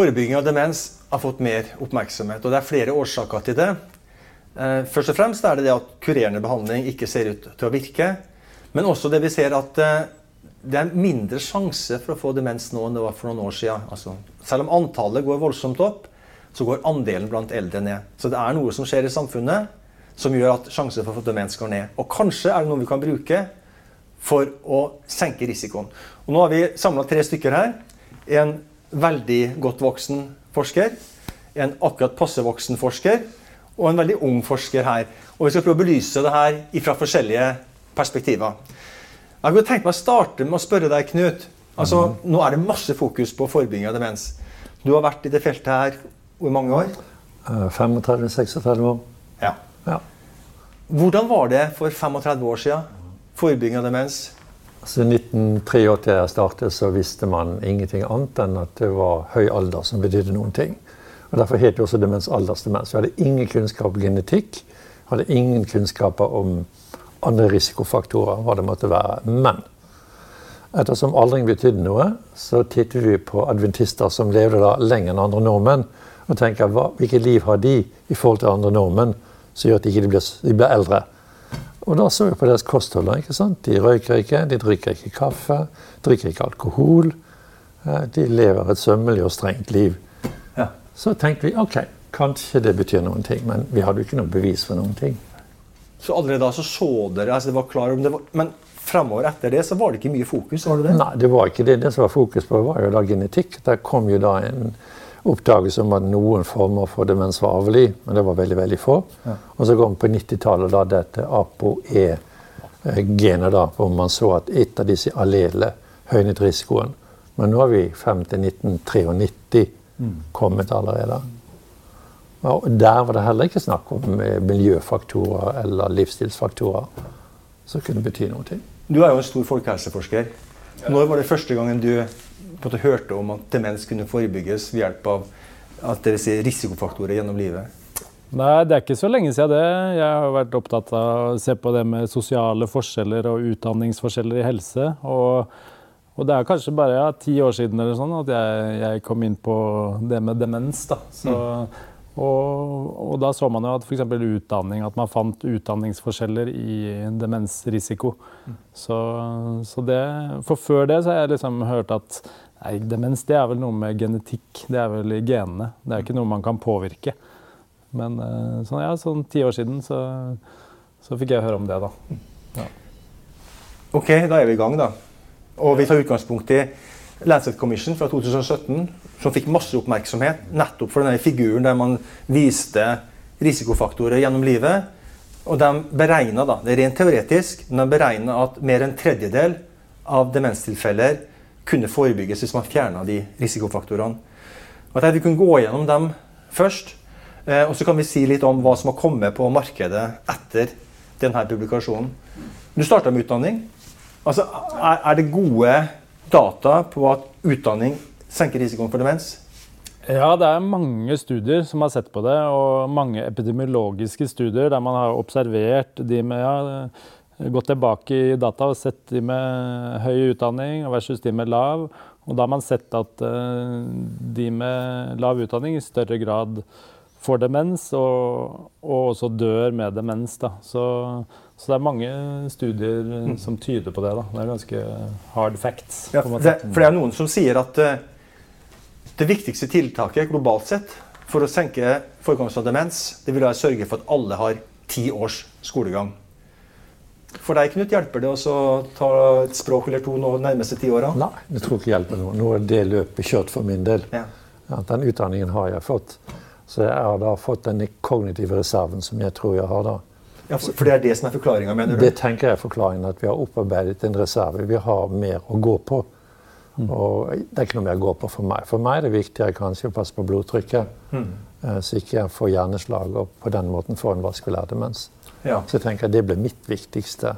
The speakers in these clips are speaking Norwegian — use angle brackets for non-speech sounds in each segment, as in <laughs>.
Forebygging av demens har fått mer oppmerksomhet, og det er flere årsaker til det. Eh, først og fremst er det det at kurerende behandling ikke ser ut til å virke. Men også det vi ser at eh, det er mindre sjanse for å få demens nå enn det var for noen år siden. Altså, selv om antallet går voldsomt opp, så går andelen blant eldre ned. Så det er noe som skjer i samfunnet som gjør at sjansen for å få demens går ned. Og kanskje er det noe vi kan bruke for å senke risikoen. Og nå har vi samla tre stykker her. En veldig godt voksen forsker, en akkurat passe voksen forsker og en veldig ung forsker her. Og vi skal prøve å belyse det her fra forskjellige perspektiver. Jeg kunne tenkt meg å starte med å spørre deg, Knut. Altså, mm. Nå er det masse fokus på forebygging av demens. Du har vært i det feltet her hvor mange år? 35-36 eh, år. Ja. ja. Hvordan var det for 35 år siden? Forebygging av demens? Altså, 1983 jeg startet, så visste man ingenting annet enn at det var høy alder som betydde noen ting. Og Derfor het det også demens aldersdemens. Vi hadde ingen kunnskap om genetikk. Hadde ingen kunnskaper om andre risikofaktorer, hva det måtte være. Men ettersom aldring betydde noe, så tittet vi på adventister som levde da lenger enn andre nordmenn og tenker hvilket liv har de i forhold til andre nordmenn som gjør at de ikke blir, de blir eldre. Og da så vi på deres kosthold. ikke sant? De røyker ikke, de drikker ikke kaffe, drikker ikke alkohol. Eh, de lever et sømmelig og strengt liv. Ja. Så tenkte vi ok, kanskje det betyr noen ting, men vi hadde jo ikke noe bevis for noen ting. Så allerede da så, så dere altså det var klar om det var, Men fremover etter det så var det ikke mye fokus? var det det? Nei, det var ikke det. Det som var fokus på, var jo da genetikk. Der kom jo da en oppdagelse om at noen former for demens var arvelig, men det var veldig veldig få. Ja. Og så kom på 90-tallet da dette ApoE-genet, da, hvor man så at et av disse allele høynet risikoen. Men nå har vi frem til 1993 mm. kommet allerede. Og der var det heller ikke snakk om miljøfaktorer eller livsstilsfaktorer som kunne bety noe. Du er jo en stor folkehelseforsker. Når var det første gangen du måte, hørte om at demens kunne forebygges ved hjelp av at dere sier risikofaktorer gjennom livet? Nei, det er ikke så lenge siden det. Jeg har vært opptatt av å se på det med sosiale forskjeller og utdanningsforskjeller i helse. Og, og det er kanskje bare ja, ti år siden eller sånn at jeg, jeg, kom inn på det med demens. da. Så, mm. Og, og, da så man jo at f.eks. utdanning, at man fant utdanningsforskjeller i demensrisiko. Mm. Så, så det, For før det så har jeg liksom hørt at Nei, demens det er vel noe med genetikk. Det er vel i genene. Det er ikke noe man kan påvirke. Men eh, sånn, ja, sånn ti år siden så, så, fikk jeg høre om det, da. Ja. OK, da er vi i gang, da. Og vi tar utgangspunkt i Lancet Commission fra 2017, som fikk masse oppmerksomhet nettopp for denne figuren der man viste risikofaktorer gjennom livet. Og de beregna, det er rent teoretisk, men de beregna at mer enn tredjedel av demenstilfeller kunne forebygges hvis man fjerna de risikofaktorene. Og at Vi kunne gå gjennom dem først, eh, og så kan vi si litt om hva som har kommet på markedet etter denne publikasjonen. Du starta med utdanning. Altså, er det gode data på at utdanning senker risikoen for demens? Ja, det er mange studier som har sett på det, og mange epidemiologiske studier der man har observert de med ja, gått tilbake i data og sett de med høy utdanning versus de med lav. Og da har man sett at uh, de med lav utdanning i større grad får demens, og, og også dør med demens. Da. Så, så, det er mange studier mm. som tyder på det. Da. Det er ganske hard facts. Ja, det, for det er noen som sier at uh, det viktigste tiltaket globalt sett for å senke forekomsten av demens, det vil være å sørge for at alle har ti års skolegang. For deg, Knut, hjelper det å ta et språk eller to nå de nærmeste ti åra? Nei, det tror ikke hjelper noe. Nå er det løpet kjørt for min del. Ja. Ja, den utdanningen har jeg fått. Så jeg har da fått den kognitive reserven som jeg tror jeg har da. Ja, For det er det som er forklaringa, mener du? Det tenker jeg er forklaringen. At vi har opparbeidet en reserve. Vi har mer å gå på. Mm. Og det er ikke noe mer å gå på for meg. For meg er det viktigere kanskje å passe på blodtrykket. Mm. Eh, så ikke jeg får hjerneslag og på den måten får en vaskulær demens. Ja. Så jeg tenker at det blir mitt viktigste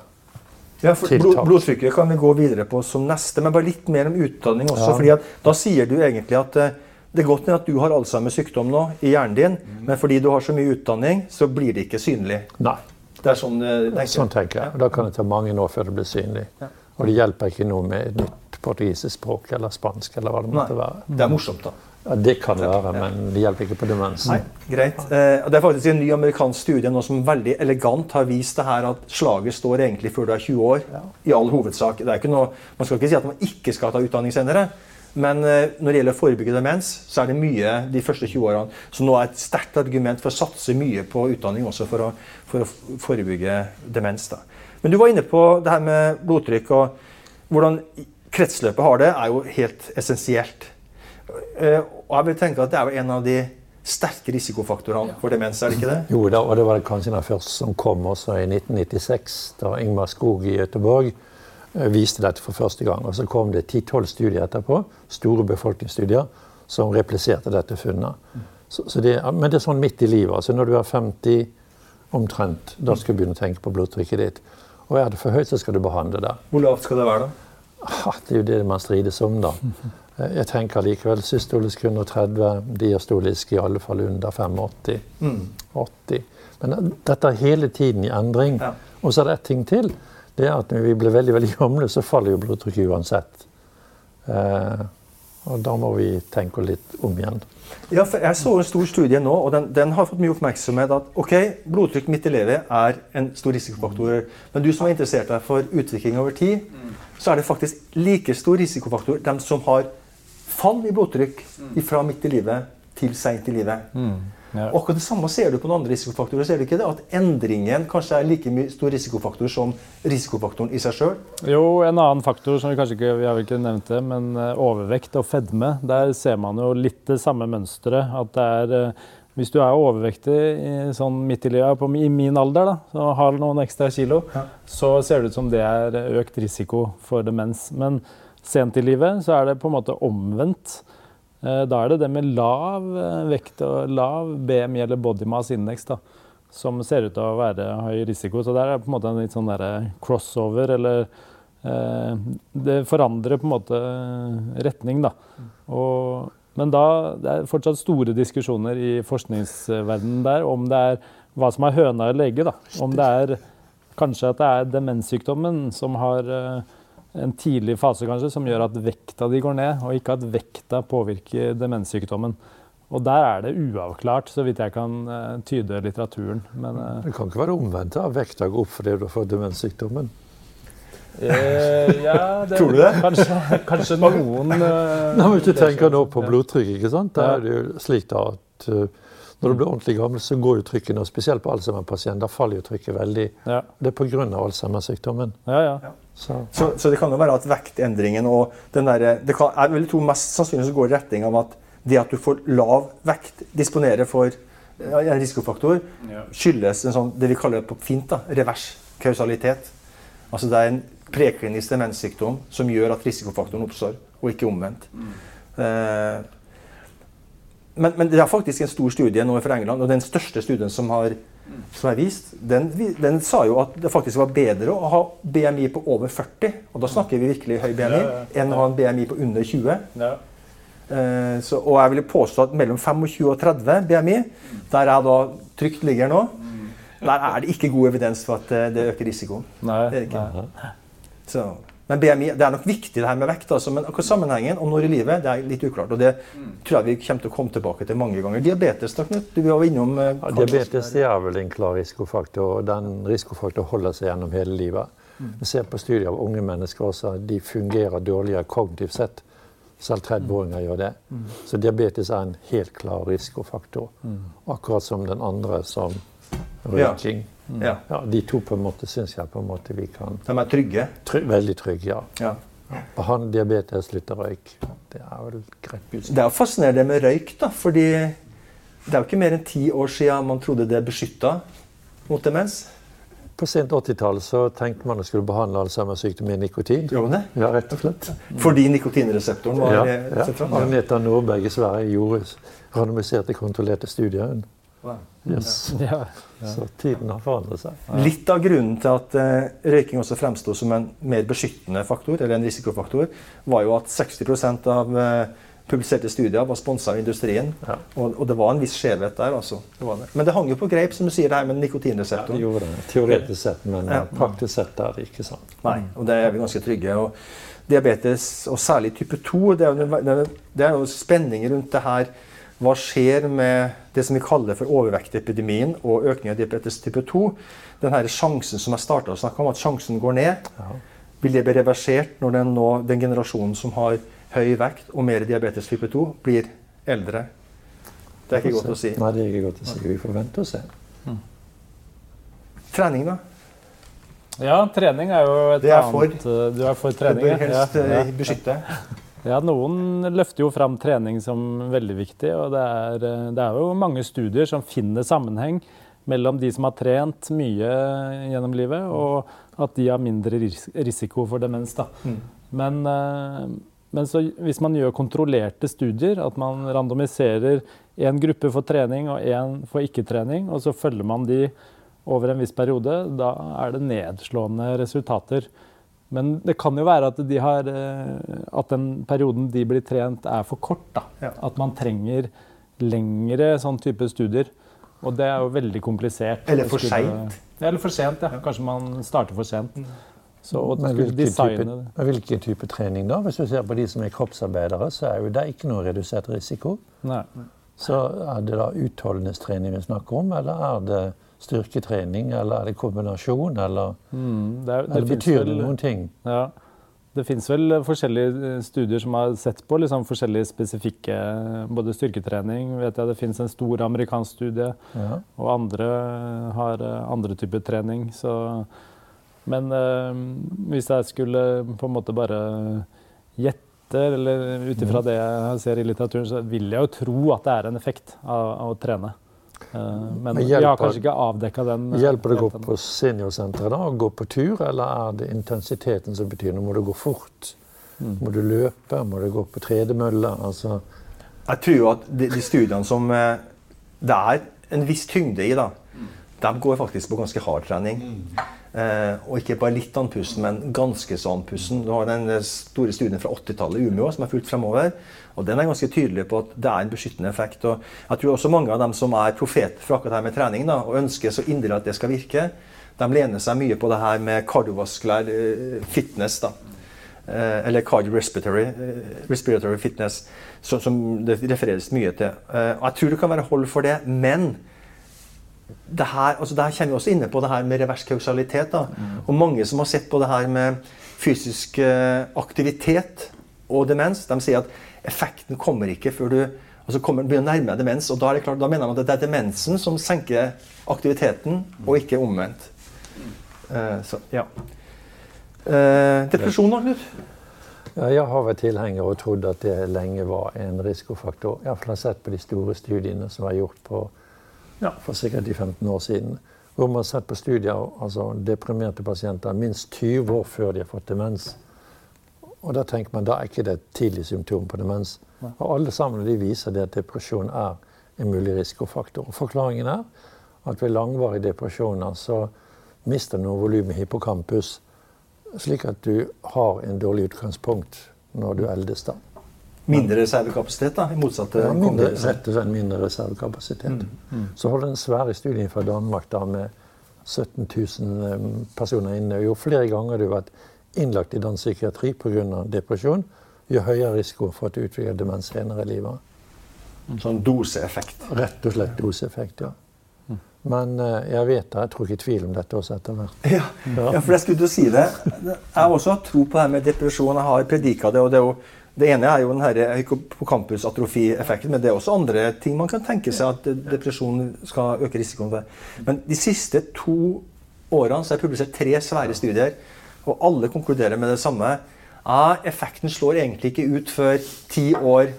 ja, for blod, blodtrykket kan vi gå videre på som neste, men bare litt mer om utdanning også. Ja. fordi Da sier du egentlig at eh, det er godt at du har Alzheimers sykdom nå i hjernen din, mm. men fordi du har så mye utdanning, så blir det ikke synlig. Nei. Det er sånn, eh, tenker. sånn tenker jeg. Da kan det ta mange år før det blir synlig. Ja. Og det hjelper ikke noe med et nytt portugisisk språk eller spansk eller hva det måtte Nei. være. Det er morsomt, da. Ja, Det kan det være, men det hjelper ikke på demensen. Nei, greit. Eh, det er faktisk en ny amerikansk studie nå som veldig elegant har vist det her at slaget står egentlig før du er 20 år. I all hovedsak. Det er ikke noe, man skal ikke si at man ikke skal ta utdanning senere. Men eh, når det gjelder å forebygge demens, så er det mye de første 20 årene. Så nå er et sterkt argument for å satse mye på utdanning også for å, for å forebygge demens. Da. Men du var inne på det her med blodtrykk. og Hvordan kretsløpet har det, er jo helt essensielt. Eh, og jeg vil tenke at Det er en av de sterke risikofaktorene for demens, er det ikke det? Jo da, og det var kanskje den første som kom også i 1996, da Ingmar Skog i Göteborg eh, viste dette for første gang. Og så kom det 10-12 studier etterpå, store befolkningsstudier, som repliserte dette funnet. Så, så det, men det er sånn midt i livet. altså Når du er 50 omtrent, da skal du begynne å tenke på blodtrykket ditt. Og er det for høyt, så skal du behandle det. Hvor lavt skal det være, da? Ah, Det er jo det man strides om, da. Eh, Jeg tenker likevel systolisk 130, diastolisk i alle fall under 85. 80. Men eh, dette er hele tiden i endring. Ja. Og så er det ett ting til. Det er at når vi blir veldig veldig gamle, så faller jo blodtrykket uansett. Eh, og da må vi tenke litt om igjen. Ja, for Jeg så en stor studie nå, og den, den har fått mye oppmerksomhet. at ok, Blodtrykk midt i livet er en stor risikofaktor. Men du som har interessert deg for utvikling over tid, så er det faktisk like stor risikofaktor dem som har fall i blodtrykk fra midt i livet til seint i livet. Ja. Akkurat det samme ser du på noen andre risikofaktorer. ser du ikke det? At endringen kanskje er like mye stor risikofaktor som risikofaktoren i seg sjøl. Jo, en annen faktor som vi kanskje ikke, vi har ikke nevnt det, men eh, overvekt og fedme. Der ser man jo litt det samme mønsteret. At det er eh, Hvis du er overvektig i, sånn midt i livet, på, i min alder, da, så har noen ekstra kilo, Ja. så ser det ut som det er økt risiko for demens. Men sent i livet så er det på en måte omvendt. Eh, Da er det det med lav eh, vekt og lav BMI eller body mass index da, som ser ut til å være høy risiko. Så der er det på en måte en litt sånn derre crossover, eller eh, Det forandrer på en måte retning, da. Og, men da det er fortsatt store diskusjoner i forskningsverdenen der om det er hva som er høna eller egget. Om det er kanskje at det er demenssykdommen som har eh, en tidlig fase kanskje, som gjør at vekta di går ned, og ikke at vekta påvirker demenssykdommen. Og der er det uavklart, så vidt jeg kan eh, tyde litteraturen. Men eh, Det kan ikke være omvendt. at Vekta går opp fordi du fått demenssykdommen. eh, ja, <laughs> det, Tror du det? Kanskje, kanskje noen eh, Nei, men du tenker nå på blodtrykk, ikke sant? Da er det jo slik da at uh, når du blir ordentlig gammel, så går jo trykket ned. Spesielt på Alzheimer-pasient. Da faller jo trykket veldig. Ja, Det er pga. Alzheimer-sykdommen. ja. ja. Så Så, så det kan jo være at vektendringen og den der, det kan, Jeg vil tro mest sannsynlig så går i retning av at det at du får lav vekt, disponerer for en risikofaktor, skyldes en sånn, det vi kaller på fint da, revers kausalitet. Altså det er en preklinisk demenssykdom som gjør at risikofaktoren oppstår, og ikke omvendt. Eh, men, men det er faktisk en stor studie nå fra England, og den største studien som, har, som er vist, den, den sa jo at det faktisk var bedre å ha BMI på over 40, og da snakker vi virkelig høy BMI, Ja, ja, ja. enn å ha en BMI på under 20. ja. Eh, så, og jeg vil påstå at mellom 25 og 30 BMI, der jeg da trygt ligger nå, der er det ikke god evidens for at eh, det øker risikoen. Nei, Det er ikke. nei. Så, men BMI, det er nok viktig det her med vekt, altså, men akkurat sammenhengen og når i livet det er litt uklart. og Det tror jeg vi kommer til å komme tilbake til mange ganger. Diabetes, da, Knut. Du var innom eh, ja, Diabetes er vel en klar risikofaktor, og den risikofaktoren holder seg gjennom hele livet. Vi ser på studier av unge mennesker også, de fungerer dårligere kognitivt sett. Selv 30-åringer gjør det. Så diabetes er en helt klar risikofaktor. Akkurat som den andre, som røyking. Ja, Ja, de to på en måte syns jeg på en måte vi kan De er trygge. try Veldig trygge, ja. Ja. Behandle diabetes, slutte røyk. Det er vel greit budskap. Det er fascinerende med røyk, da, fordi det er jo ikke mer enn ti år siden man trodde det beskytta mot demens. På sent 80-tall tenkte man å skulle behandle Alzheimer-sykdom med nikotin. Gjør det? Ja, rett og slett. Fordi nikotinreseptoren var Ja, ja. sentral? Ja. Agneta Nordberg i Sverige gjorde randomiserte, kontrollerte studier. Yes. <laughs> Ja. Så tiden har forandret seg. Litt av grunnen til at eh, røyking også fremsto som en mer beskyttende faktor, eller en risikofaktor, var jo at 60% av eh, publiserte studier var sponsa av industrien. Ja. Og, og, det var en viss skjevhet der. altså. Det det. Men det hang jo på greip, som du sier, det her med nikotinreseptoren. Ja, det gjorde det. Teoretisk sett, men ja. praktisk sett er det ikke sant. Nei, og det er vi ganske trygge. og Diabetes, og særlig type 2, det er, det er spenninger rundt det her. Hva skjer med det som vi kaller for overvektepidemien og økning av diabetes type 2? Den her sjansen som jeg starta å snakke om, at sjansen går ned. Ja. Vil det bli reversert når den, nå, den generasjonen som har høy vekt og mer diabetes type 2, blir eldre? Det er ikke godt å si. Nei, det er ikke godt å si. Vi får vente og se. Mm. Trening, da? Ja, trening er jo et er annet for, Du er for trening? Det bør helst ja. Eh, beskytte. Ja, Noen løfter jo fram trening som veldig viktig. og det er, eh, det er, jo mange studier som finner sammenheng mellom de som har trent mye gjennom livet, og at de har mindre risiko for demens. Mm. Men, men så, hvis man gjør kontrollerte studier, at man randomiserer én gruppe for trening og én for ikke-trening, og så følger man de over en viss periode, da er det nedslående resultater. Men det kan jo være at, de har, eh, at den perioden de blir trent, er for kort. Ja. At man trenger lengre sånn type studier. Og det er jo veldig komplisert. Eller for seint. Eller for sent, ja. Kanskje man starter for sent. Mm. Så, men hvilken type, hvilken type, trening da? Hvis du ser på de som er kroppsarbeidere, så er jo det ikke noe redusert risiko. Nei. Så er det da utholdenhetstrening vi snakker om, eller er det styrketrening, eller er det kombinasjon, eller, mm, det, er, det eller betyr det noen ting? Ja. Det fins vel forskjellige eh, studier som har sett på liksom forskjellige spesifikke Både styrketrening vet jeg Det fins en stor amerikansk studie, ja. og andre har eh, andre typer trening. Så, men øh, hvis jeg skulle på en måte bare gjette, eller ut ifra mm. det jeg ser i litteraturen, så vil jeg jo tro at det er en effekt av, av å trene. Eh, men vi har kanskje ikke avdekka den. Eh, hjelper det å gå på seniorsenteret da, og gå på tur, eller er det intensiteten som betyr noe? Må du gå fort? Mm. Må du løpe? Må du gå på tredemølle? Altså jeg tror jo at de, de, studiene som eh, det er en viss tyngde i, da, de går faktisk på ganske hard trening. Eh, og ikke bare litt andpusten, men ganske så andpusten. Du har den store studien fra 80-tallet i Umeå som er fulgt fremover. Og den er ganske tydelig på at det er en beskyttende effekt. Og jeg tror også mange av dem som er profeter for akkurat her med trening, da, og ønsker så inderlig at det skal virke, de lener seg mye på det her med kardiovaskulær eh, fitness. da. Eh, eller cardiorespiratory respiratory fitness, som det refereres mye til. Jeg tror det kan være hold for det, men det her, altså det her kommer vi også inne på det her med revers kausalitet. Mm. Og mange som har sett på det her med fysisk eh, aktivitet og demens, de sier at effekten kommer ikke før du altså kommer, begynner å nærme deg demens. og Da, er det klart, da mener man at det er demensen som senker aktiviteten, og ikke omvendt. Uh, så, ja. Uh, depresjon, da, Knut? Ja, jeg har vært tilhenger og trodd at det lenge var en risikofaktor. Jeg har sett på de store studiene som er gjort på ja, for sikkert i 15 år siden. Hvor man har sett på studier altså deprimerte pasienter minst 20 år før de har fått demens. Og da tenker man da er ikke det et tidlig symptom på demens. Og alle sammen de viser det at depresjon er en mulig risikofaktor. Og forklaringen er at ved langvarige depresjoner så mister du noe volum i hippocampus, slik at du har en dårlig utgangspunkt når du eldes. da. Mindre reservekapasitet, da? i motsatt ja, mindre, Rett og slett mindre reservekapasitet. Mm, mm. Så holder en svære studie fra Danmark da med 17 000 personer inne. Jo flere ganger du har vært innlagt i dansk psykiatri pga. depresjon, jo høyere risiko for at du utvikler demens senere i livet. En sånn doseeffekt? Rett og slett doseeffekt, ja. Men uh, jeg vet det, jeg tror ikke i tvil om dette også etter hvert. Ja, ja. for jeg skulle til å si det. Jeg har også tro på det her med depresjon. Jeg har predika det. og det er jo det ene er jo den campus atrofi-effekten, men det er også andre ting man kan tenke seg at depresjon skal øke risikoen for. Men de siste to årene så har jeg publisert tre svære studier, og alle konkluderer med det samme. Ja, effekten slår egentlig ikke ut før ti år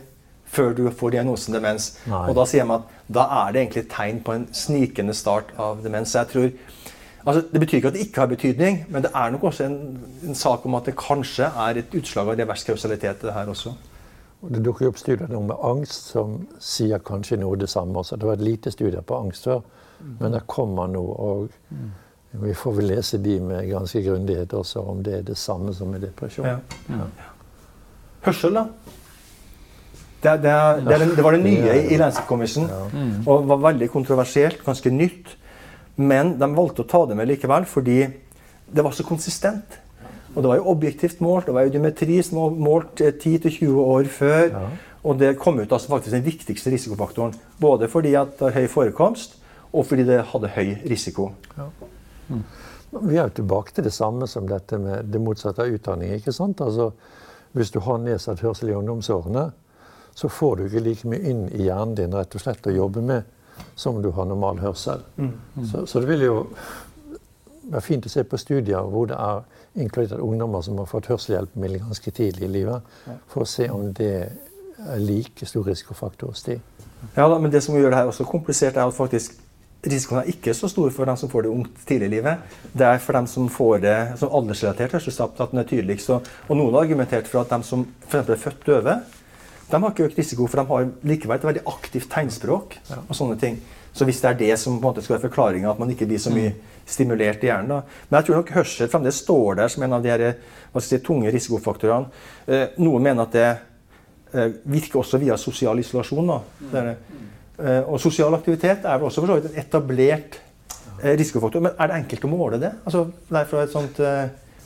før du får diagnosen demens. Nei. Og da sier man at da er det egentlig et tegn på en snikende start av demens. Så jeg tror Altså, det betyr ikke at det ikke har betydning, men det er nok også en, en sak om at det kanskje er et utslag av revers kausalitet. det her også. Det dukker opp studier nå med angst som sier kanskje noe det samme. også. Det var et lite studie på angst før, men det kommer nå. og Vi får vel lese de med ganske grundighet også, om det er det samme som med depresjon. Ja. Ja. Hørsel, da? Det, det, det, det, var det nye i Lancet Commission. Og var veldig kontroversielt, ganske nytt. Men de valgte å ta det med likevel fordi det var så konsistent. Og det var jo objektivt målt. Det var audiometri som var målt 10-20 år før. Ja. Og det kom ut altså faktisk den viktigste risikofaktoren. Både fordi at det har høy forekomst, og fordi det hadde høy risiko. Ja. Mm. Vi er jo tilbake til det samme som dette med det motsatte av utdanning. ikke sant? Altså, hvis du har nedsatt hørsel i ungdomsårene, så får du ikke like mye inn i hjernen din rett og slett å jobbe med som du har normal hørsel. Mm. Mm. Så, så, det vil jo være fint å se på studier hvor det er inkludert ungdommer som har fått hørselhjelpemiddel ganske tidlig i livet, for å se om det er like stor risikofaktor hos de. Ja, da, men det som gjør det her også komplisert, er at faktisk risikoen er ikke så stor for dem som får det ungt tidlig i livet. Det er for dem som får det som aldersrelatert hørselstap at den er tydeligst. Og, og noen har argumentert for at dem som f.eks. er født døve, de har ikke økt risiko, for de har likevel et veldig aktivt tegnspråk. og sånne ting. Så hvis det er det som på en måte skal være forklaringa, at man ikke blir så mye mm. stimulert i hjernen da. Men jeg tror nok hørsel fremdeles står der som en av de her, si, tunge risikofaktorene. Eh, noen mener at det eh, virker også via sosial isolasjon. Mm. Eh, og sosial aktivitet er vel også for så vidt en etablert eh, risikofaktor. Men er det enkelt å måle det? Altså, fra et sånt...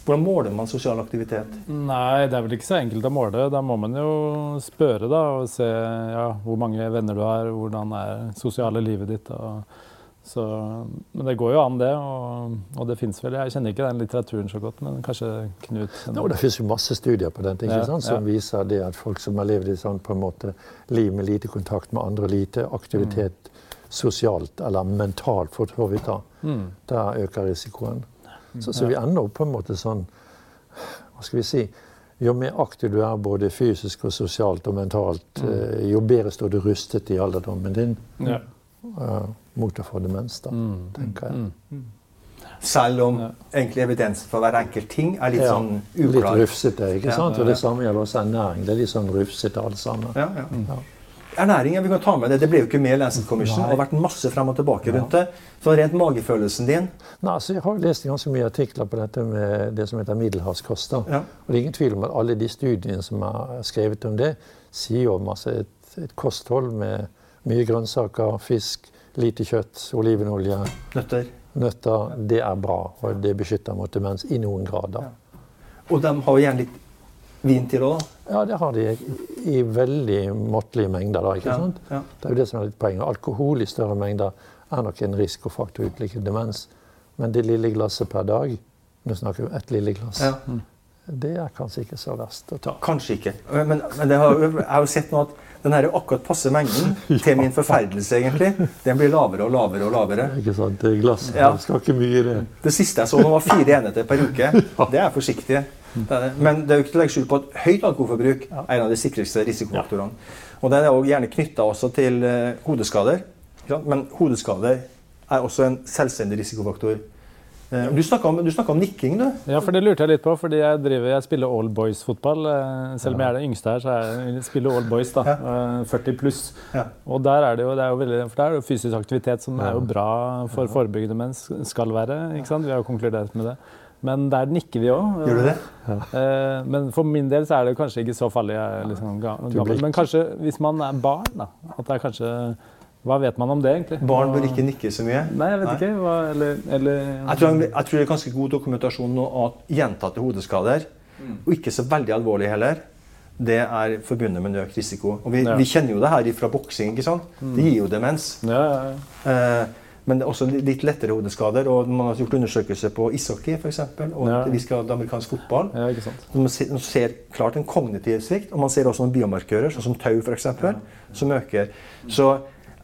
Hvordan måler man sosial aktivitet? Nei, Det er vel ikke så enkelt å måle. Da må man jo spørre da, og se ja, hvor mange venner du har, hvordan er sosiale livet ditt. Og, så, men det går jo an, det. Og, og det fins vel Jeg kjenner ikke den litteraturen så godt, men kanskje Knut no, Det fins jo masse studier på den, ja, sant, som ja. viser det at folk som har levd i sånn på en måte liv med lite kontakt med andre, lite aktivitet mm. sosialt eller mentalt for så vidt, da, mm. der øker risikoen. Så, så, vi ender opp på en måte sånn Hva skal vi si? Jo mer aktiv du er både fysisk og sosialt og mentalt, mm. Eh, jo bedre står du rustet i alderdommen din ja. uh, mot å få demens, da, mm. tenker jeg. Mm. Selv om ja. egentlig evidensen for hver enkelt ting er litt ja, sånn uklar. Litt rufsete, ikke sant? Og det samme gjelder også ernæring. Det er litt sånn rufsete alt sammen. Ja, ja. Vi kan ta med det, det ble jo ikke med i Lancet Commission. Det har vært masse frem og tilbake rundt det. Så rent magefølelsen din Nei, altså Jeg har lest ganske mye artikler på dette med det som heter middelhavskost. Ja. Og det er ingen tvil om at alle de studiene som er skrevet om det, sier om altså et, et, kosthold med mye grønnsaker, fisk, lite kjøtt, olivenolje, nøtter. nøtter. Det er bra, og det beskytter mot demens i noen grad. Ja. Og de har jo gjerne litt vin til òg? Ja, det har de i veldig måttelige mengder. Da, ikke sant? Ja, ja. Det er jo det som er litt poenget. Alkohol i større mengder er nok en risikofaktor for demens. Men det lille glasset per dag Nå snakker vi om ett lille glass. Ja. Det er kanskje ikke så verst å ta. Kanskje ikke. Men, men har, jeg har jo sett nå at den her akkurat passe mengden <laughs> til min forferdelse, egentlig, den blir lavere og lavere og lavere. Ikke sant, det glasset ja. skal ikke mye i det. Det siste jeg så nå, var fire enheter per uke. <laughs> Det er forsiktig. Men det er jo ikke til å legge skjul på at høyt alkoholforbruk er en av de sikreste risikofaktorene. Og den er jo gjerne knytta også til uh, hodeskader. Men hodeskader er også en selvstendig risikofaktor. Uh, du snakka om, om, nikking, du. Ja, for det lurte jeg litt på. fordi Jeg, driver, jeg spiller all boys-fotball. Uh, selv om jeg er den yngste her, så jeg spiller all boys. da, ja. 40 pluss. Ja. Og der er det jo, det er jo veldig, for der er det fysisk aktivitet som er jo bra for forebyggende menn skal være. ikke sant? Vi har jo konkludert med det. Men der nikker vi òg. Gjør du det? Ja. Eh, men for min del så er det kanskje ikke så farlig. Liksom gammel. Men kanskje hvis man er barn, da. At det er kanskje hva vet man om det, egentlig? Barn bør ikke nikke så mye. Nei, jeg vet Nei. ikke. Hva, eller, eller... Jeg, tror, jeg, tror, det er ganske god dokumentasjon nå at gjentatte hodeskader, mm. og ikke så veldig alvorlige heller, det er forbundet med en økt risiko. Og vi, ja. vi, kjenner jo det her fra boksing. ikke sant? Mm. Det gir jo demens. Ja, ja, eh, men også litt lettere hodeskader. og Man har gjort undersøkelser på ishockey for eksempel, og ja. vi skal ha amerikansk fotball. Ja, ikke sant. Man ser, man ser klart en kognitiv svikt, og man ser også noen biomarkører, sånn som tau f.eks., ja. som øker. Så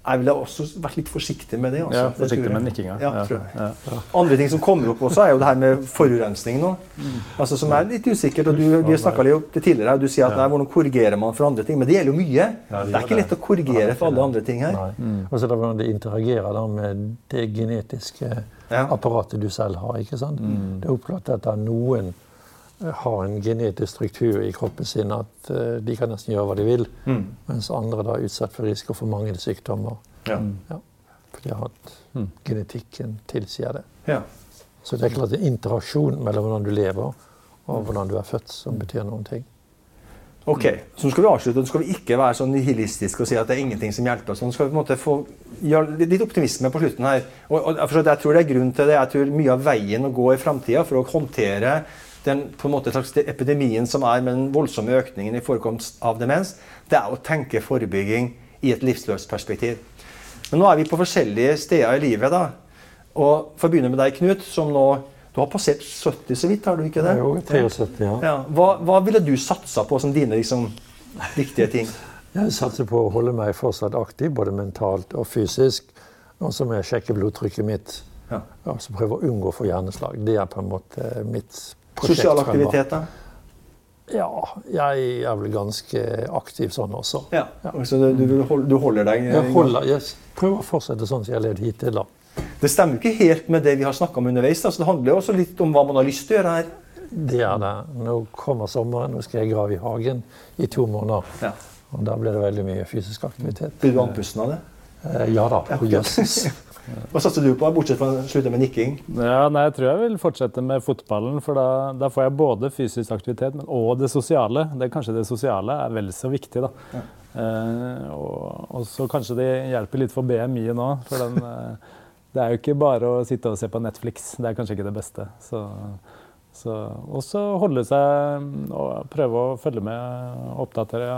jeg ville også vært litt forsiktig med det. Altså. ja, forsiktig med nikkinga. Ja, ja, ja. Andre ting som kommer opp også, er jo det her med forurensning nå. Mm. Altså, som er litt usikkert. og du, Vi snakka litt tidligere, og du sier at nei, hvordan korrigerer man for andre ting. Men det gjelder jo mye. det, er ikke lett å korrigere for alle andre ting her. Mm. Og så er det hvordan det interagerer da med det genetiske apparatet du selv har. ikke sant? Mm. Det er opplagt at det er noen har en genetisk struktur i kroppen sin at uh, de kan nesten gjøre hva de vil. Mm. Mens andre da er utsatt for risiko for mange sykdommer. Ja. Mm. Ja, for de har hatt mm. genetikken tilsier det. Ja. Så det er klart en interaksjon mellom hvordan du lever og hvordan du er født, som betyr noen ting. Ok, så skal vi avslutte. Nå skal vi ikke være så nihilistiske og si at det er ingenting som hjelper oss. Nå skal vi på en måte få litt optimisme på slutten her. Og, og jeg tror det er grunn til det. Jeg tror mye av veien å gå i framtida for å håndtere den på en måte slags epidemien som er med den voldsomme økningen i forekomst av demens, det er å tenke forebygging i et livsløst perspektiv. Men nå er vi på forskjellige steder i livet. da. Og For å begynne med deg, Knut, som nå du har passert 70 så vidt, har du ikke det? Jo, 73, ja. ja. Hva, hva, ville du satsa på som dine liksom, viktige ting? Jeg satser på å holde meg fortsatt aktiv, både mentalt og fysisk. Og så må jeg sjekke blodtrykket mitt. Ja. Og så prøve å unngå å få hjerneslag. Det er på en måte mitt prosjekt. Sosial aktivitet, da? Ja, jeg er vel ganske aktiv sånn også. Ja, ja. Så du, du, holder deg Jeg, holder, jeg prøver å fortsette sånn som jeg har levd hittil. da. Det stemmer ikke helt med det vi har snakka om underveis. Altså, det handler jo også litt om hva man har lyst til å gjøre her. Det er det. Nå kommer sommeren, nå skal jeg grave i hagen i to måneder. Ja. Og da blir det veldig mye fysisk aktivitet. Blir du andpusten av det? Eh, ja da. Ja. Jøsses. <laughs> Hva satser du på, bortsett fra å slutte med nikking? Ja, nei, jeg tror jeg vil fortsette med fotballen. For da, da, får jeg både fysisk aktivitet men, og det sosiale. Det, kanskje det sosiale er vel så viktig. da. Ja. Eh, og, og, så kanskje det hjelper litt for BMI nå. For den, eh, det er jo ikke bare å sitte og se på Netflix. Det er kanskje ikke det beste. Så, så også holde seg og prøve å følge med og oppdatere.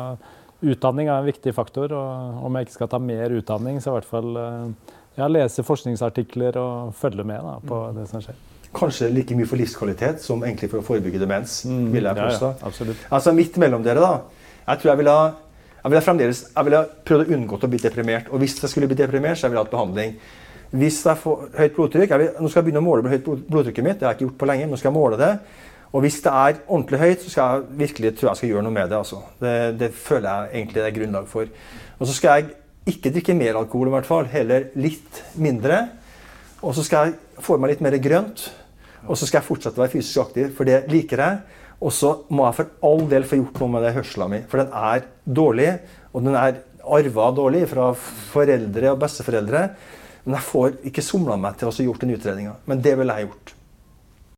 Utdanning er en viktig faktor. og Om jeg ikke skal ta mer utdanning, så i hvert fall eh, ja, lese forskningsartikler og følge med da, på mm. det som skjer. Kanskje like mye for livskvalitet som egentlig for å forebygge demens. Mm. vil jeg påstå. Ja, ja, absolutt. Altså Midt mellom dere, da. Jeg tror jeg ville ha jeg ville fremdeles, jeg ville prøvd å unngå å bli deprimert. Og hvis jeg skulle bli deprimert, så ville jeg hatt behandling. Hvis jeg får høyt blodtrykk jeg vil, Nå skal jeg begynne å måle høyt blodtrykket mitt. Det har jeg ikke gjort på lenge. men Nå skal jeg måle det. Og hvis det er ordentlig høyt, så skal jeg virkelig tror jeg skal gjøre noe med det. Altså. Det, det, føler jeg egentlig det er grunnlag for. Og så skal jeg ikke drikke mer alkohol, i hvert fall. Heller litt mindre. Og så skal jeg få i meg litt mer grønt. Og så skal jeg fortsette å være fysisk aktiv, for det liker jeg. Og så må jeg for all del få gjort noe med det hørselen min, for den er dårlig. Og den er arva dårlig fra foreldre og besteforeldre. Men jeg får ikke somla meg til å gjort den utredninga. Men det ville jeg gjort.